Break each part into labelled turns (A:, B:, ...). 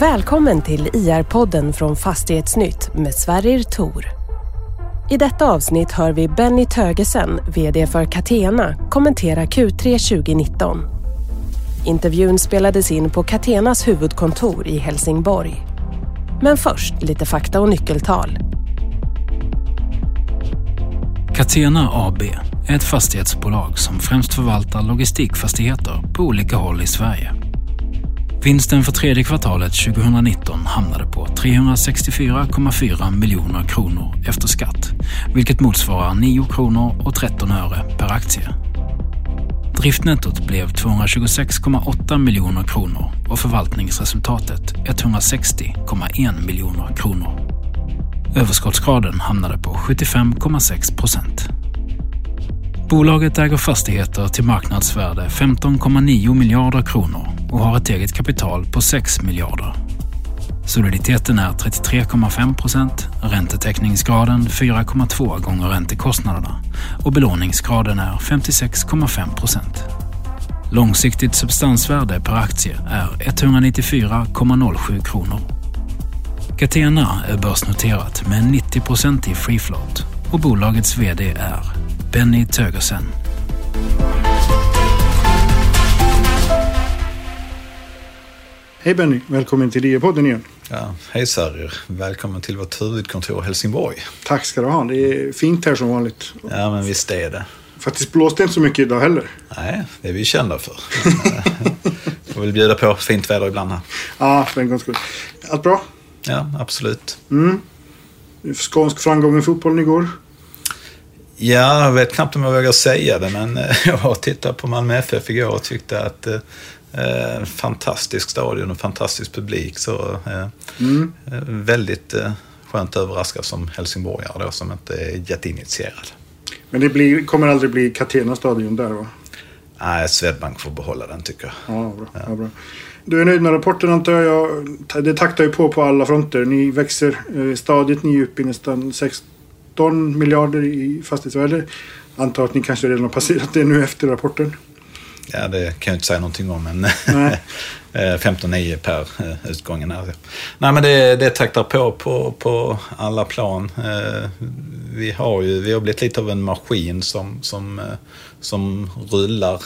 A: Välkommen till IR-podden från Fastighetsnytt med Sverrir Tor. I detta avsnitt hör vi Benny Tögesen, VD för Catena, kommentera Q3 2019. Intervjun spelades in på Catenas huvudkontor i Helsingborg. Men först lite fakta och nyckeltal.
B: Catena AB är ett fastighetsbolag som främst förvaltar logistikfastigheter på olika håll i Sverige. Vinsten för tredje kvartalet 2019 hamnade på 364,4 miljoner kronor efter skatt, vilket motsvarar 9 kronor och 13 öre per aktie. Driftnettot blev 226,8 miljoner kronor och förvaltningsresultatet 160,1 miljoner kronor. Överskottsgraden hamnade på 75,6 procent. Bolaget äger fastigheter till marknadsvärde 15,9 miljarder kronor och har ett eget kapital på 6 miljarder. Soliditeten är 33,5 procent, räntetäckningsgraden 4,2 gånger räntekostnaderna och belåningsgraden är 56,5 procent. Långsiktigt substansvärde per aktie är 194,07 kronor. Catena är börsnoterat med en 90% i free float och bolagets VD är Benny Tögersen.
C: Hej Benny, välkommen till DIA-podden igen.
D: Ja, hej Sarir, välkommen till vårt huvudkontor i Helsingborg.
C: Tack ska du ha, det är fint här som vanligt.
D: Ja, men visst är det.
C: Faktiskt blåste inte så mycket idag heller.
D: Nej, det är vi kända för. Får väl bjuda på fint väder ibland här.
C: Ja, för en gångs skull. Allt bra?
D: Ja, absolut.
C: Mm. Skånsk framgång i fotbollen igår.
D: Ja, jag vet knappt om jag vågar säga det, men jag har tittat på Malmö FF igår och tyckte att eh, en fantastisk stadion och fantastisk publik. Så eh, mm. väldigt eh, skönt överraskad som helsingborgare då, som inte är jätteinitierad.
C: Men det blir, kommer aldrig bli Catena stadion där va?
D: Nej, Swedbank får behålla den tycker jag.
C: Ja, bra. Ja. Ja, bra. Du är nöjd med rapporten antar jag. Det taktar ju på på alla fronter. Ni växer stadigt. Ni är uppe i nästan 16 miljarder i fastighetsvärde. Antar att ni kanske redan har passerat det nu efter rapporten.
D: Ja, det kan jag inte säga någonting om, men 15,9 per eh, utgången. Här. Nej, men det, det taktar på, på på alla plan. Eh, vi har ju vi har blivit lite av en maskin som, som, eh, som rullar.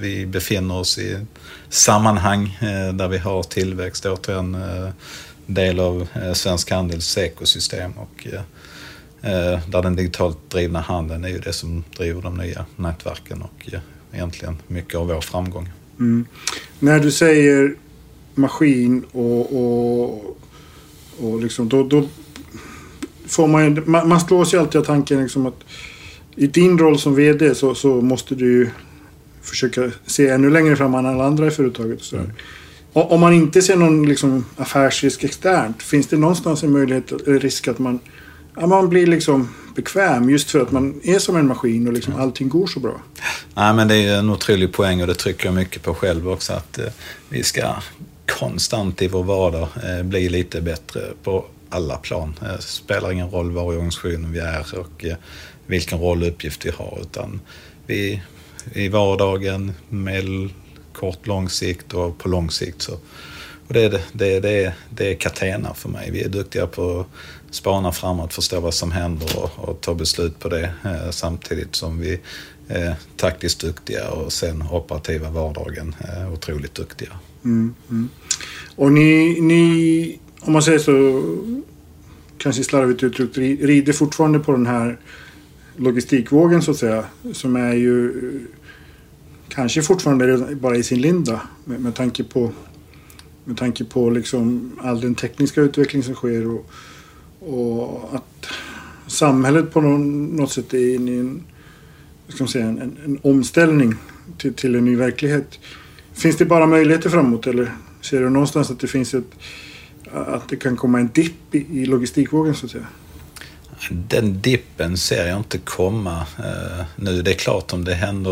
D: Vi befinner oss i sammanhang där vi har tillväxt, återigen del av Svensk Handels ekosystem. Och, där den digitalt drivna handeln är ju det som driver de nya nätverken och egentligen mycket av vår framgång.
C: Mm. När du säger maskin och, och, och liksom, då, då får man, man, man slås ju alltid av tanken liksom att i din roll som VD så, så måste du försöka se ännu längre fram än alla andra i företaget. Så mm. Om man inte ser någon liksom, affärsrisk externt, finns det någonstans en möjlighet eller risk att man, ja, man blir liksom bekväm just för att man är som en maskin och liksom allting går så bra.
D: Ja, men det är en otrolig poäng och det trycker jag mycket på själv också att eh, vi ska konstant i vår vardag eh, bli lite bättre på alla plan. Eh, det eh, spelar ingen roll var i organisationen vi är och eh, vilken roll och uppgift vi har utan vi i vardagen, med kort, lång sikt och på lång sikt så och det, är, det, det, det är Catena för mig. Vi är duktiga på spana framåt, förstå vad som händer och, och ta beslut på det eh, samtidigt som vi är taktiskt duktiga och sen operativa vardagen eh, otroligt duktiga.
C: Mm, mm. Och ni, ni, om man säger så, kanske slarvigt uttryckt, rider fortfarande på den här logistikvågen så att säga, som är ju eh, kanske fortfarande bara i sin linda med, med tanke på med tanke på liksom all den tekniska utveckling som sker och, och att samhället på något sätt är inne i en, ska man säga, en, en omställning till, till, en ny verklighet. Finns det bara möjligheter framåt eller ser du någonstans att det finns ett att det kan komma en dipp i, i logistikvågen så att säga?
D: Den dippen ser jag inte komma eh, nu. Det är klart om det händer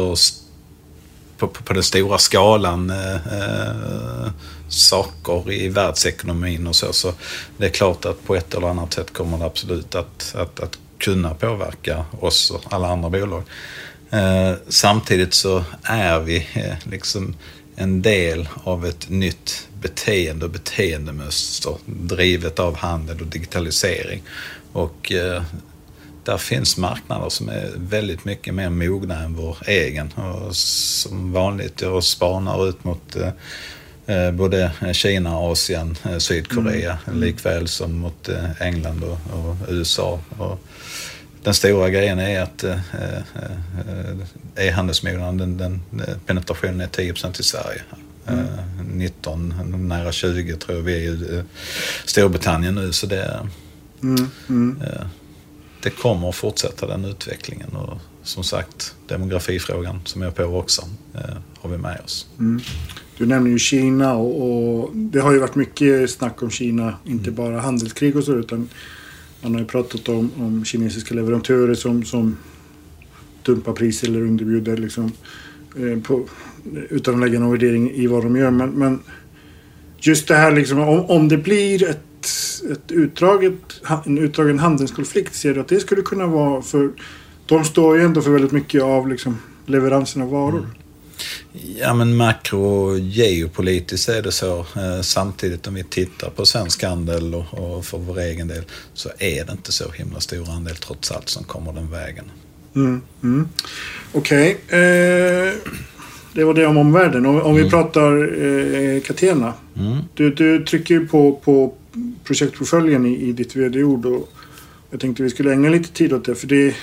D: på, på, på den stora skalan eh, eh, saker i världsekonomin och så. Så det är klart att på ett eller annat sätt kommer det absolut att, att, att kunna påverka oss och alla andra bolag. Eh, samtidigt så är vi eh, liksom en del av ett nytt beteende och beteendemönster drivet av handel och digitalisering. Och eh, där finns marknader som är väldigt mycket mer mogna än vår egen. Och som vanligt, jag spanar ut mot eh, eh både Kina, Asien, eh, Sydkorea mm. likväl som mot eh, England och, och USA. Och den stora grejen är att eh, e-handelsmognaden, den, den, penetrationen är 10 i Sverige. Mm. 19, nära 20 tror jag vi är i Storbritannien nu. Så det, mm. Mm det kommer att fortsätta den utvecklingen. Och som sagt, demografifrågan som jag på också eh, har vi med oss. Mm.
C: Du nämner ju Kina och, och, det har ju varit mycket snack om Kina, inte mm. bara handelskrig och så utan man har ju pratat om, om kinesiska leverantörer som, som dumpar priser eller underbjuder liksom, eh, på, utan att lägga någon värdering i vad de gör. Men, men just det här liksom, om, om det blir ett ett utdraget, en utdragen handelskonflikt, ser du att det skulle kunna vara för... De står ju ändå för väldigt mycket av liksom, leveransen av varor. Mm.
D: Ja men makro geopolitiskt är det så. Eh, samtidigt om vi tittar på svensk handel och, och för vår egen del så är det inte så himla stor andel trots allt som kommer den vägen.
C: Mm, mm. Okej. Okay. Eh, det var det om omvärlden. Om, om vi mm. pratar eh, Catena. Mm. Du, du trycker ju på, på projektportföljen i, i ditt vd-ord. Och jag tänkte vi skulle ägna lite tid åt det. För det,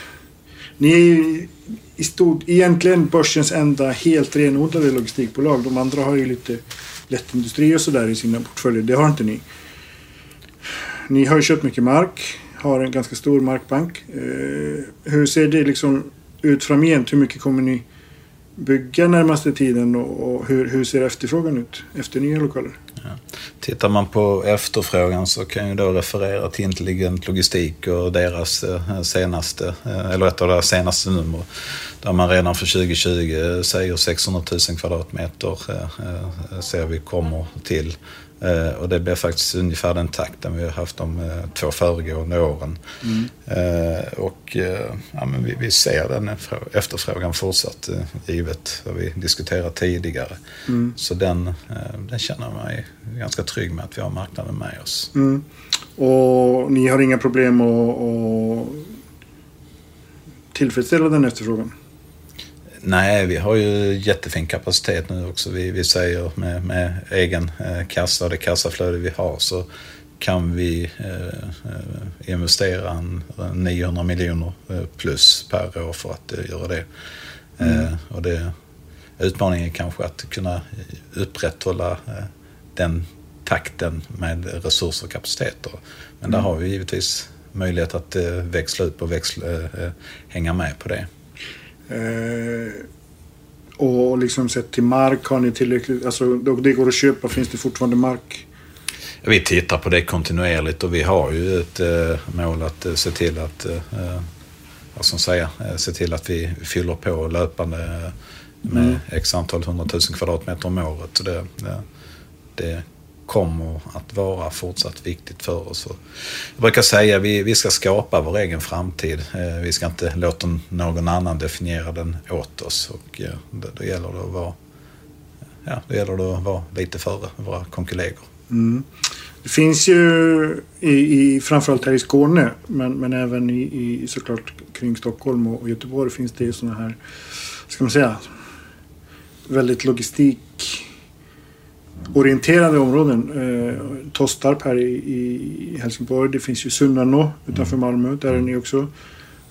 C: ni är ju i stort, egentligen börsens enda helt renodlade logistikbolag. De andra har ju lite lättindustri och sådär i sina portföljer. Det har inte ni. Ni har ju köpt mycket mark, har en ganska stor markbank. Eh, hur ser det liksom ut framgent? Hur mycket kommer ni bygga närmaste tiden och, och hur, hur, ser efterfrågan ut efter nya lokaler? Ja.
D: Tittar man på efterfrågan så kan jag då referera till Intelligent Logistik och deras eh, senaste, eh, eller ett av deras senaste nummer. Där man redan för 2020 säger 600 000 kvadratmeter eh, ser vi kommer till och det blir faktiskt ungefär den takten vi har haft de eh, två föregående åren. Mm. Eh, och ja, men vi, vi, ser den efterfrågan fortsatt givet vad vi diskuterat tidigare. Mm. Så den, den känner jag mig ganska trygg med att vi har marknaden med oss.
C: Mm. Och ni har inga problem att, att tillfredsställa den efterfrågan?
D: Nej, vi har ju jättefin kapacitet nu också. Vi, vi säger med, med egen eh, kassa och det kassaflöde vi har så kan vi eh, eh investera en, 900 miljoner eh, plus per år för att eh, göra det. Mm. Och det. Utmaningen kanske att kunna upprätthålla den takten med resurser och kapaciteter. Men mm. där har vi givetvis möjlighet att växla upp och växla, hänga med på det.
C: Eh, och liksom sett till mark, har ni tillräckligt, alltså det går att köpa, finns det fortfarande mark?
D: Vi tittar på det kontinuerligt och vi har ju ett eh, mål att eh, se till att, eh, vad ska man säga, eh, se till att vi fyller på löpande med mm. x antal hundratusen kvadratmeter om året. Så det, det, det kommer att vara fortsatt viktigt för oss. Jag brukar säga att vi, vi ska skapa vår egen framtid. Eh, vi ska inte låta någon annan definiera den åt oss. Och eh, då, då gäller det att vara, ja, då gäller det att vara lite före våra konkollegor. Mm.
C: Det finns ju i, i, framförallt här i Skåne men, men även i, i såklart kring Stockholm och Göteborg finns det ju sådana här, ska man säga, väldigt logistik orienterade områden. Eh, Tostarp här i, i Helsingborg. Det finns ju Sunnanå utanför mm. Malmö. Där är ni också.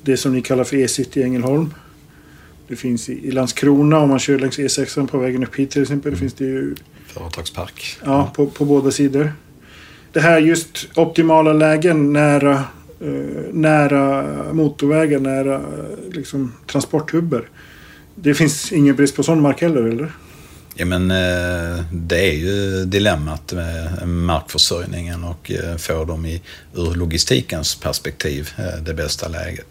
C: Det som ni kallar för E-city i Ängelholm. Det finns i, i Landskrona om man kör längs E6 på vägen upp hit till exempel. Det finns det ju...
D: Företagspark.
C: Ja, på, på båda sidor. Det här just optimala lägen nära, eh, nära motorvägar, nära liksom, transporthubbar. Det finns ingen brist på sån mark heller, eller?
D: Ja, men eh, det är ju dilemmat med markförsörjningen och eh, få dem i, ur logistikens perspektiv eh, det bästa läget.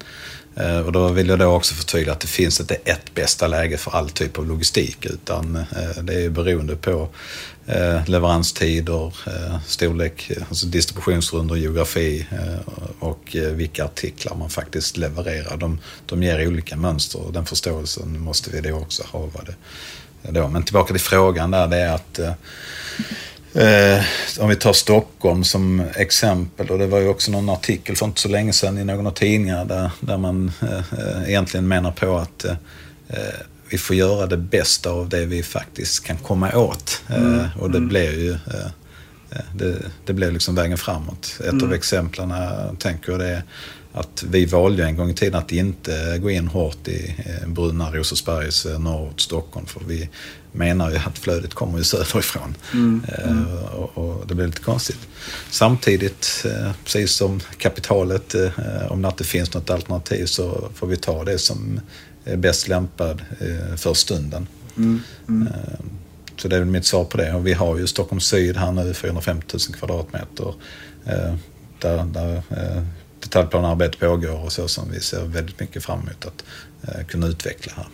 D: Och då vill jag då också förtydliga att det finns inte ett bästa läge för all typ av logistik utan det är beroende på leveranstider, storlek, alltså distributionsrunder, geografi och vilka artiklar man faktiskt levererar. De, de ger olika mönster och den förståelsen måste vi då också ha vad det då. Men tillbaka till frågan där, det är att Eh, om vi tar Stockholm som exempel, och det var ju också någon artikel för inte så länge sedan i någon av tidningarna där, där man eh, egentligen menar på att eh, vi får göra det bästa av det vi faktiskt kan komma åt. Mm. och det mm. blir ju det, det blir liksom vägen framåt. Ett mm. av exemplen jag tänker det är att vi valde en gång i tiden att inte gå in hårt i Brunna, Rosersbergs norrort Stockholm. För vi menar ju att flödet kommer ju söderifrån. Mm. Mm. Och, och, det blir lite konstigt. Samtidigt, eh, precis som kapitalet, eh, om det inte finns något alternativ så får vi ta det som är bäst lämpad för stunden. Mm. mm. Så det är väl mitt svar på det. Och vi har ju Stockholm Syd här nu, 450 000 kvadratmeter. Där, där detaljplanarbete pågår och så som vi ser väldigt mycket fram emot att kunna utveckla här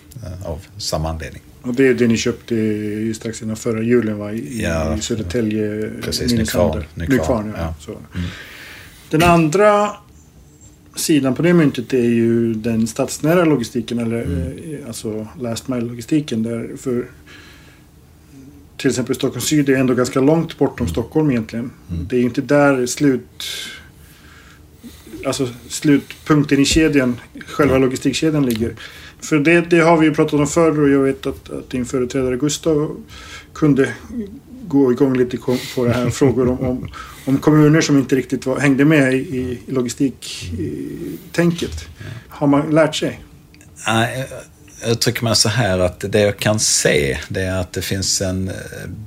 D: av samma anledning.
C: Och det är det ni köpte strax innan förra julen va? I, ja, i Södertälje.
D: Precis, Nykvarn.
C: Nykvarn, ja. ja. Mm. Den andra sidan på det myntet är ju den stadsnära logistiken. Eller mm. Eh, alltså last mile-logistiken. Där för till exempel Stockholm Syd är ändå ganska långt bortom mm. Stockholm egentligen. Mm. Det är ju inte där slut... Alltså slutpunkten i kedjan, själva mm. logistikkedjan ligger. För det, det, har vi ju pratat om förr och jag vet att, att din företrädare Gustav kunde gå igång lite på det här frågor om, om, om, kommuner som inte riktigt var, hängde med i, i logistiktänket. Har man lärt sig?
D: Uttrycker man så här att det jag kan se det är att det finns en eh,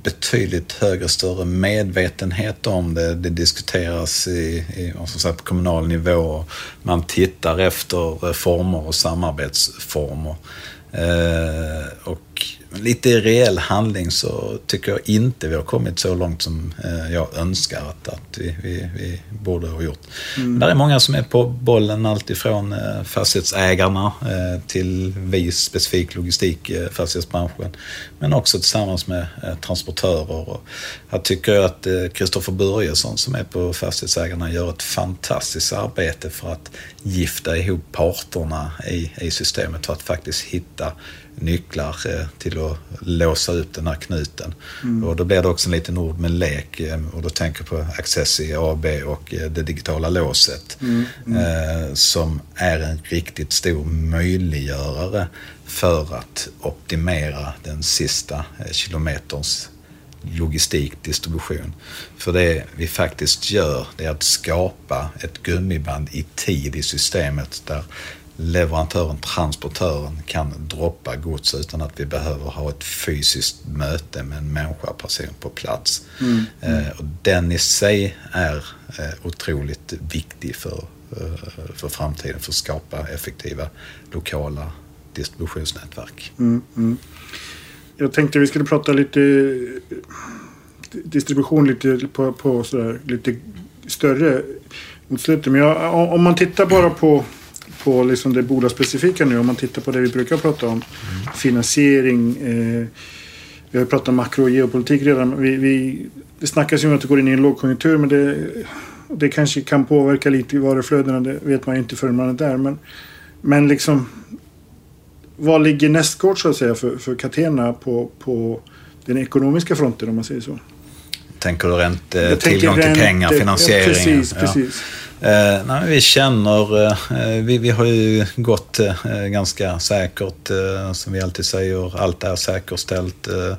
D: betydligt högre, större medvetenhet om det. Det diskuteras i, i säga, på kommunal nivå. Man tittar efter former och samarbetsformer. Eh, och lite i reell handling så tycker jag inte vi har kommit så långt som eh, jag önskar att, att vi, vi, vi borde ha gjort. Mm. Det är många som är på bollen, alltifrån eh, fastighetsägarna eh, till vi specifik logistik, fastighetsbranschen. Men också tillsammans med transportörer. Och jag tycker att Kristoffer Börjesson som är på Fastighetsägarna gör ett fantastiskt arbete för att gifta ihop parterna i, i systemet för att faktiskt hitta nycklar eh, till att låsa upp den här knuten. Mm. Och då blir det också en liten ord med lek eh, och då tänker jag på Accessi AB och eh, det digitala låset mm. Mm. som är en riktigt stor möjliggörare för att optimera den sista kilometerns logistikdistribution. För det vi faktiskt gör det är att skapa ett gummiband i tid i systemet där leverantören, transportören kan droppa gods utan att vi behöver ha ett fysiskt möte med en människa, person på plats. Mm. Mm. och den i sig är eh, otroligt viktig för, eh, för framtiden, för att skapa effektiva lokala distributionsnätverk.
C: Mm, mm. Jag tänkte vi skulle prata lite distribution lite på, på sådär, lite större mot slutet. Men jag, om man tittar bara på på liksom det bolagsspecifika nu. Om man tittar på det vi brukar prata om. Mm. Finansiering. Eh, vi har pratat om makro och geopolitik redan. Vi, vi, det snackas ju om att det går in i en lågkonjunktur. Men det, det kanske kan påverka lite i varuflödena. Det vet man ju inte förrän man är där. Men, men liksom. Vad ligger nästgård så att säga för, för Catena på, på den ekonomiska fronten om man säger så?
D: Tänker du ränte, tillgång till pengar, finansiering? Ja,
C: precis, precis.
D: Eh, nej, vi känner, eh, vi, vi har ju gått eh, ganska säkert, eh, som vi alltid säger, allt är säkerställt. Eh,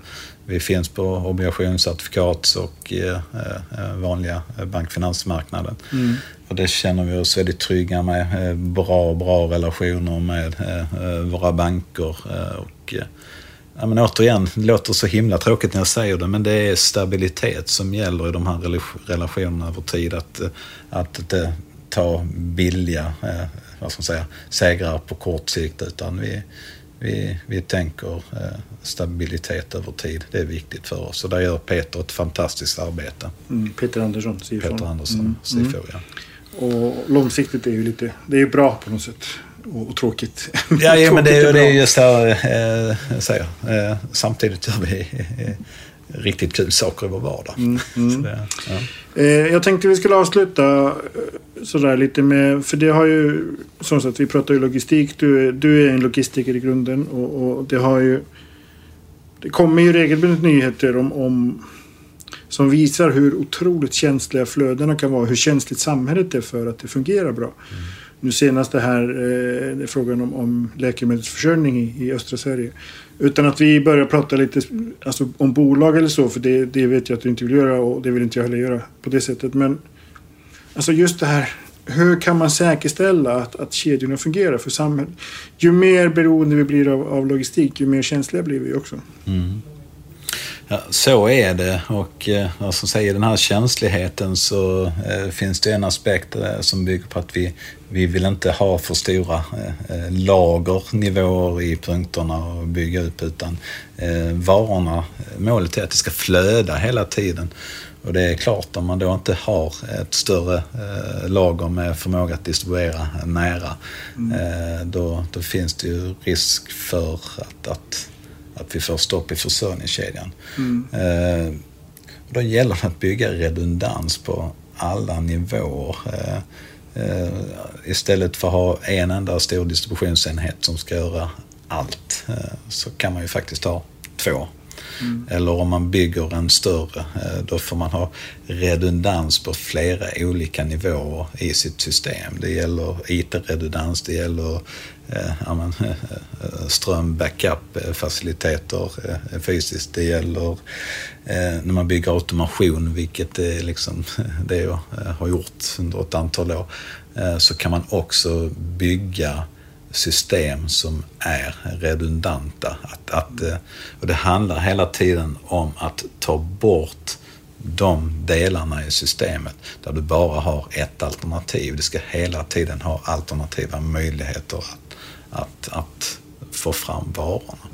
D: vi finns på obligationscertifikat och eh, vanliga bankfinansmarknaden. Mm. Och det känner vi oss väldigt trygga med. Bra, bra relationer med våra banker. och Ja, men återigen, det låter så himla tråkigt när jag säger det, men det är stabilitet som gäller i de här relationerna över tid. Att, att inte ta billiga eh, vad ska man säga, segrar på kort sikt, utan vi, vi, vi tänker eh, stabilitet över tid. Det är viktigt för oss. Och där gör Peter ett fantastiskt arbete.
C: Mm, Peter Andersson,
D: CFO. Peter Andersson, mm. CFO, mm. ja.
C: Och långsiktigt är ju lite, det är bra på något sätt och, och tråkigt.
D: Ja, ja men det, är, det är just det eh, jag säger. Eh, samtidigt gör vi eh, riktigt kul saker i vår vardag. Mm, mm.
C: Det, ja. jag tänkte vi skulle avsluta sådär lite med, för det har ju, som sagt vi pratar ju logistik, du är, du är en logistiker i grunden och, och det har ju det kommer ju regelbundet nyheter om, om som visar hur otroligt känsliga flödena kan vara. Hur känsligt samhället är för att det fungerar bra. Mm. Nu senast det här eh, frågan om, om läkemedelsförsörjning i, i östra Sverige. Utan att vi börjar prata lite alltså, om bolag eller så, för det, det vet jag att du inte vill göra och det vill inte jag heller göra på det sättet. Men alltså just det här, hur kan man säkerställa att, att kedjorna fungerar för samhället? Ju mer beroende vi blir av, av logistik, ju mer känsliga blir vi också. Mm.
D: Ja, så är det och eh, som säger den här känsligheten så eh, finns det en aspekt eh, som bygger på att vi, vi vill inte ha för stora eh, eh lagernivåer i punkterna och bygga upp utan eh, varorna, målet är att det ska flöda hela tiden. Och det är klart, om man då inte har ett större eh, lager med förmåga att distribuera nära, mm. eh, då, då finns det ju risk för att, att att vi får stopp i försörjningskedjan. Mm. Eh, då gäller det att bygga redundans på alla nivåer. Eh, eh, istället för att ha en enda stor distributionsenhet som ska göra allt så kan man ju faktiskt ha två Mm. Eller om man bygger en större, eh, då får man ha redundans på flera olika nivåer i sitt system. Det gäller IT-redundans, det gäller eh, eh ström-backup-faciliteter eh, fysiskt. Det gäller när man bygger automation, vilket är liksom det jag har gjort under ett antal år, så kan man också bygga system som är redundanta. Att, att, eh, och det handlar hela tiden om att ta bort de delarna i systemet där du bara har ett alternativ. Du ska hela tiden ha alternativa möjligheter att, att, att få fram varorna.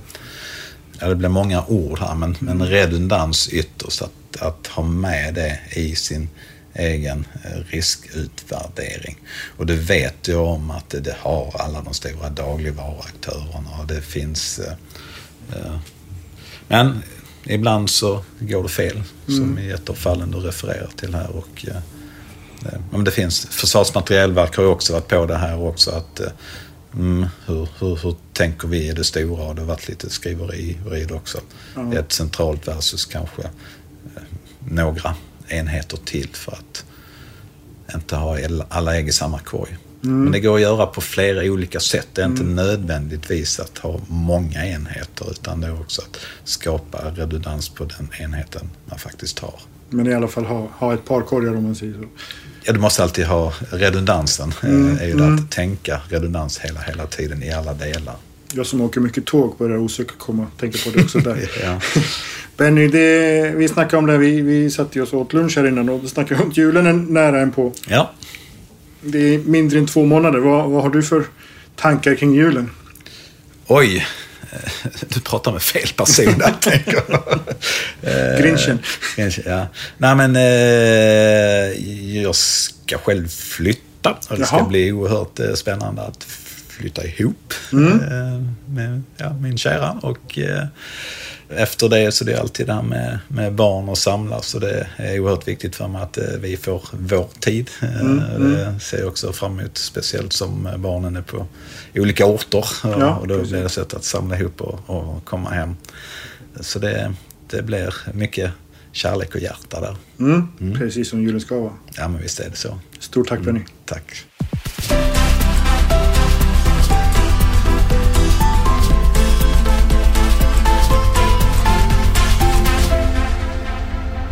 D: Ja, det blir många ord här, men, men redundans ytterst, att, att ha med det i sin egen eh, riskutvärdering. Och det vet jag om att det har alla de stora dagligvaruaktörerna och det finns... Eh, eh, men ibland så går det fel, som mm. i ett av fallen du refererar till här. Och, men det finns, Försvarsmaterielverk har ju också varit på det här också. att Mm, hur, hur, hur, tänker vi i det stora? Och det har varit lite skriveri också. Mm. Ett centralt versus kanske några enheter till för att inte ha alla ägg i samma korg. Mm. Men det går att göra på flera olika sätt. Det är inte mm. nödvändigtvis att ha många enheter utan det är också att skapa redundans på den enheten man faktiskt har.
C: Men i alla fall ha, ha ett par korgar om man säger så.
D: Ja, du måste alltid ha redundansen. Mm. är ju mm. att tänka redundans hela, hela tiden i alla delar.
C: Jag som åker mycket tåg börjar osökt komma och tänka på det också där. ja. Benny, det, vi snackade om det. Vi, vi satte oss åt lunch här innan och snackade om att julen är nära en på.
D: Ja.
C: Det är mindre än två månader. Vad, vad har du för tankar kring julen?
D: Oj. Du pratar med fel person där, tänker jag.
C: Grinchen.
D: Grinchen, ja. Nej, men eh, jag ska själv flytta. Och det ska bli oerhört eh, spännande att flytta ihop mm. Eh, med ja, min kära. Och eh, efter det så det är alltid det här med, med barn och samlas. Så det är oerhört viktigt för mig att eh, vi får vår tid. Mm, mm. Det ser jag också fram emot, speciellt som barnen är på olika orter. Ja, och då precis. blir det sätt att samla ihop och, och komma hem. Så det, det blir mycket kärlek och hjärta där.
C: Mm, mm. Precis som julen ska vara.
D: Ja, men visst är det så.
C: Stort tack Benny.
D: tack.